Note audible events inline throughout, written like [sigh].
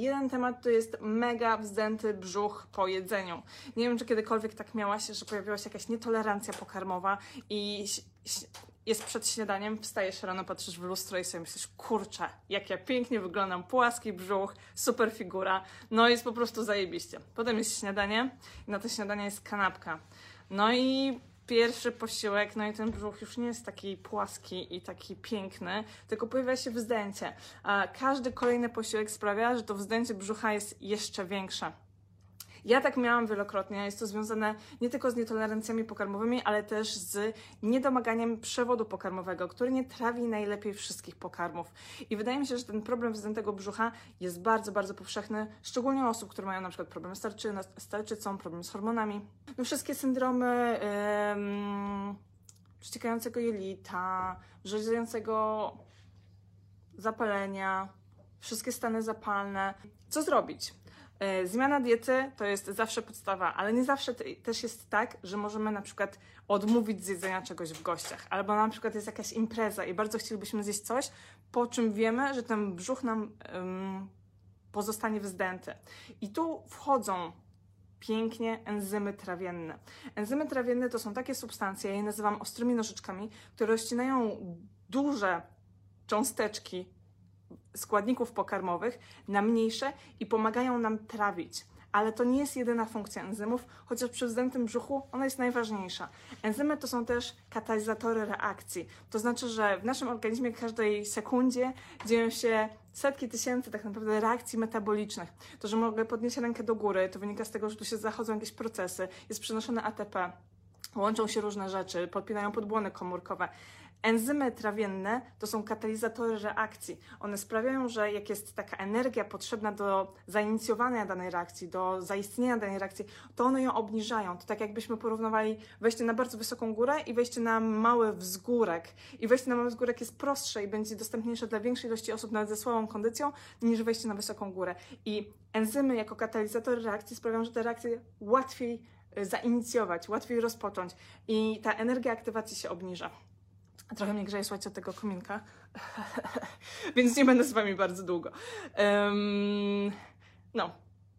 Jeden temat to jest mega wzdęty brzuch po jedzeniu. Nie wiem, czy kiedykolwiek tak miałaś, że pojawiła się jakaś nietolerancja pokarmowa i jest przed śniadaniem, wstajesz rano, patrzysz w lustro i sobie myślisz, kurczę, jak ja pięknie wyglądam, płaski brzuch, super figura, no jest po prostu zajebiście. Potem jest śniadanie i na to śniadanie jest kanapka. No i pierwszy posiłek, no i ten brzuch już nie jest taki płaski i taki piękny, tylko pojawia się wzdęcie. A każdy kolejny posiłek sprawia, że to wzdęcie brzucha jest jeszcze większe. Ja tak miałam wielokrotnie. Jest to związane nie tylko z nietolerancjami pokarmowymi, ale też z niedomaganiem przewodu pokarmowego, który nie trawi najlepiej wszystkich pokarmów. I wydaje mi się, że ten problem wzdętego brzucha jest bardzo, bardzo powszechny, szczególnie u osób, które mają na przykład problem z tarczy- z tarczycą, problem z hormonami. No wszystkie syndromy przeciekającego jelita, rzeźdzącego zapalenia, wszystkie stany zapalne. Co zrobić? E, Zmiana diety to jest zawsze podstawa, ale nie zawsze te- też jest tak, że możemy na przykład odmówić z jedzenia czegoś w gościach, albo na przykład jest jakaś impreza i bardzo chcielibyśmy zjeść coś, po czym wiemy, że ten brzuch nam ym, pozostanie wzdęty. I tu wchodzą pięknie enzymy trawienne. Enzymy trawienne to są takie substancje, ja je nazywam ostrymi nożyczkami, które rozcinają duże cząsteczki składników pokarmowych na mniejsze i pomagają nam trawić. Ale to nie jest jedyna funkcja enzymów, chociaż przy wzdętym brzuchu ona jest najważniejsza. Enzymy to są też katalizatory reakcji. To znaczy, że w naszym organizmie każdej sekundzie dzieją się setki tysięcy tak naprawdę reakcji metabolicznych. To, że mogę podnieść rękę do góry, to wynika z tego, że tu się zachodzą jakieś procesy, jest przenoszone ATP, łączą się różne rzeczy, podpinają podbłony komórkowe. Enzymy trawienne to są katalizatory reakcji. One sprawiają, że jak jest taka energia potrzebna do zainicjowania danej reakcji, do zaistnienia danej reakcji, to one ją obniżają. To tak jakbyśmy porównywali wejście na bardzo wysoką górę i wejście na mały wzgórek. I wejście na mały wzgórek jest prostsze i będzie dostępniejsze dla większej ilości osób nawet ze słabą kondycją niż wejście na wysoką górę. I enzymy jako katalizatory reakcji sprawiają, że te reakcje łatwiej y, zainicjować, łatwiej rozpocząć i ta energia aktywacji się obniża. Trochę mnie grzeje, słuchajcie, od tego kominka, [laughs] więc nie będę z Wami bardzo długo. Em, no,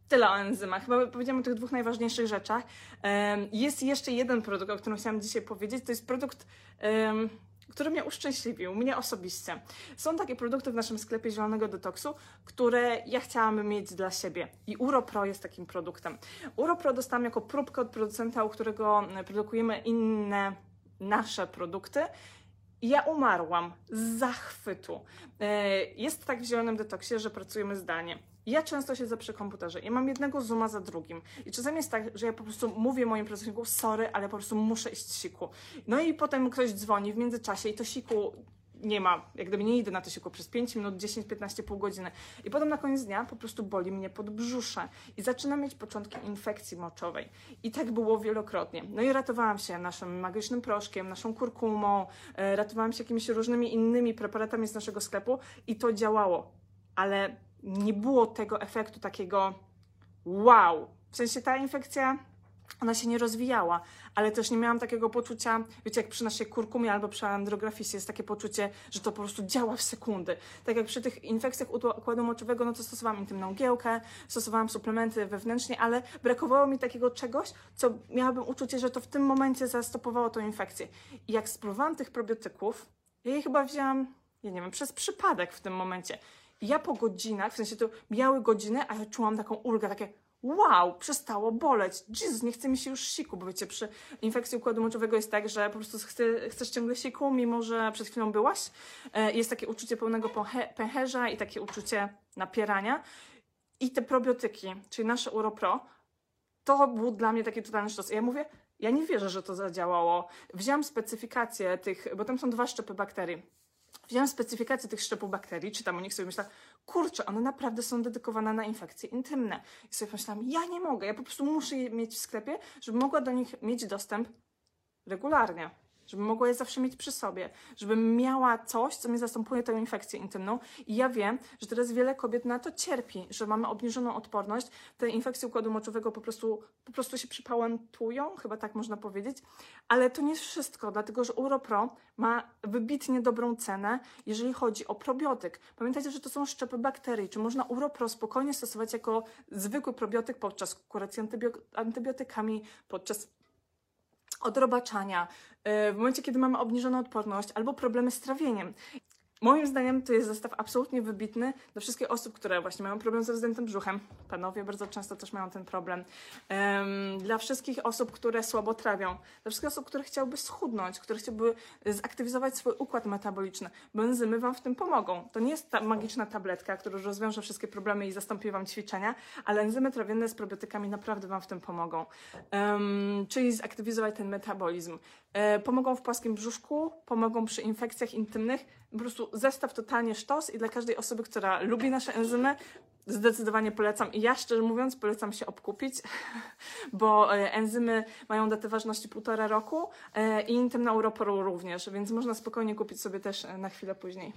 tyle o enzymach. Chyba powiedziałam o tych dwóch najważniejszych rzeczach. Em, jest jeszcze jeden produkt, o którym chciałam dzisiaj powiedzieć. To jest produkt, em, który mnie uszczęśliwił, mnie osobiście. Są takie produkty w naszym sklepie Zielonego Detoksu, które ja chciałam mieć dla siebie. I UroPro jest takim produktem. UroPro dostałam jako próbkę od producenta, u którego produkujemy inne nasze produkty. I ja umarłam z zachwytu. E, Jest tak w zielonym detoksie, że pracujemy zdalnie. Ja często siedzę przy komputerze. Ja mam jednego zooma za drugim. I czasami jest tak, że ja po prostu mówię moim pracownikom, sorry, ale po prostu muszę iść siku. No i potem ktoś dzwoni w międzyczasie i to siku nie ma, jak gdyby nie idę na to siku przez 5 minut, 10, 15, pół godziny. I potem na koniec dnia po prostu boli mnie podbrzusze i zaczynam mieć początki infekcji moczowej. I tak było wielokrotnie. No i ratowałam się naszym magicznym proszkiem, naszą kurkumą, e, ratowałam się jakimiś różnymi innymi preparatami z naszego sklepu i to działało. Ale nie było tego efektu takiego wow. W sensie ta infekcja ona się nie rozwijała, ale też nie miałam takiego poczucia, wiecie, jak przy naszej kurkumie albo przy andrografisie jest takie poczucie, że to po prostu działa w sekundy. Tak jak przy tych infekcjach ukła- układu moczowego, no to stosowałam intymną giełkę, stosowałam suplementy wewnętrznie, ale brakowało mi takiego czegoś, co miałabym uczucie, że to w tym momencie zastopowało tą infekcję. I jak spróbowałam tych probiotyków, ja je chyba wzięłam, ja nie wiem, przez przypadek w tym momencie. I ja po godzinach, w sensie to miały godziny, a ja czułam taką ulgę, takie wow, przestało boleć. Jezus, nie chce mi się już siku, bo wiecie, przy infekcji układu moczowego jest tak, że po prostu chce, chcesz ciągle siku, mimo że przed chwilą byłaś. E, Jest takie uczucie pełnego pęche- pęcherza i takie uczucie napierania. I te probiotyki, czyli nasze UroPro, to był dla mnie taki totalny sztos. I ja mówię, ja nie wierzę, że to zadziałało. Wziąłam specyfikację tych, bo tam są dwa szczepy bakterii. Wziąłam specyfikację tych szczepów bakterii, czytam o nich sobie myślę, kurczę, one naprawdę są dedykowane na infekcje intymne. I sobie myślałam, ja nie mogę, ja po prostu muszę je mieć w sklepie, żeby mogła do nich mieć dostęp regularnie. Żebym mogła je zawsze mieć przy sobie, żebym miała coś, co mi zastępuje tę infekcję intymną. I ja wiem, że teraz wiele kobiet na to cierpi, że mamy obniżoną odporność. Te infekcje układu moczowego po prostu, po prostu się przypałętują, chyba tak można powiedzieć. Ale to nie wszystko, dlatego że UroPro ma wybitnie dobrą cenę, jeżeli chodzi o probiotyk. Pamiętajcie, że to są szczepy bakterii. Czy można UroPro spokojnie stosować jako zwykły probiotyk podczas kuracji antybio- antybiotykami, podczas odrobaczania, yy, w momencie, kiedy mamy obniżoną odporność albo problemy z trawieniem. Moim zdaniem to jest zestaw absolutnie wybitny dla wszystkich osób, które właśnie mają problem ze wzdętym brzuchem. Panowie bardzo często też mają ten problem. Em, dla wszystkich osób, które słabo trawią. Dla wszystkich osób, które chciałyby schudnąć, które chciałyby zaktywizować swój układ metaboliczny. Bo enzymy Wam w tym pomogą. To nie jest ta magiczna tabletka, która rozwiąże wszystkie problemy i zastąpi Wam ćwiczenia, ale enzymy trawienne z probiotykami naprawdę Wam w tym pomogą. Em, czyli zaktywizować ten metabolizm. E, pomogą w płaskim brzuszku, pomogą przy infekcjach intymnych. Po prostu zestaw totalnie sztos i dla każdej osoby, która lubi nasze enzymy, zdecydowanie polecam. I ja szczerze mówiąc polecam się obkupić, [laughs] bo e, enzymy mają datę ważności półtora roku e, i intymna uroporu również, więc można spokojnie kupić sobie też e, na chwilę później.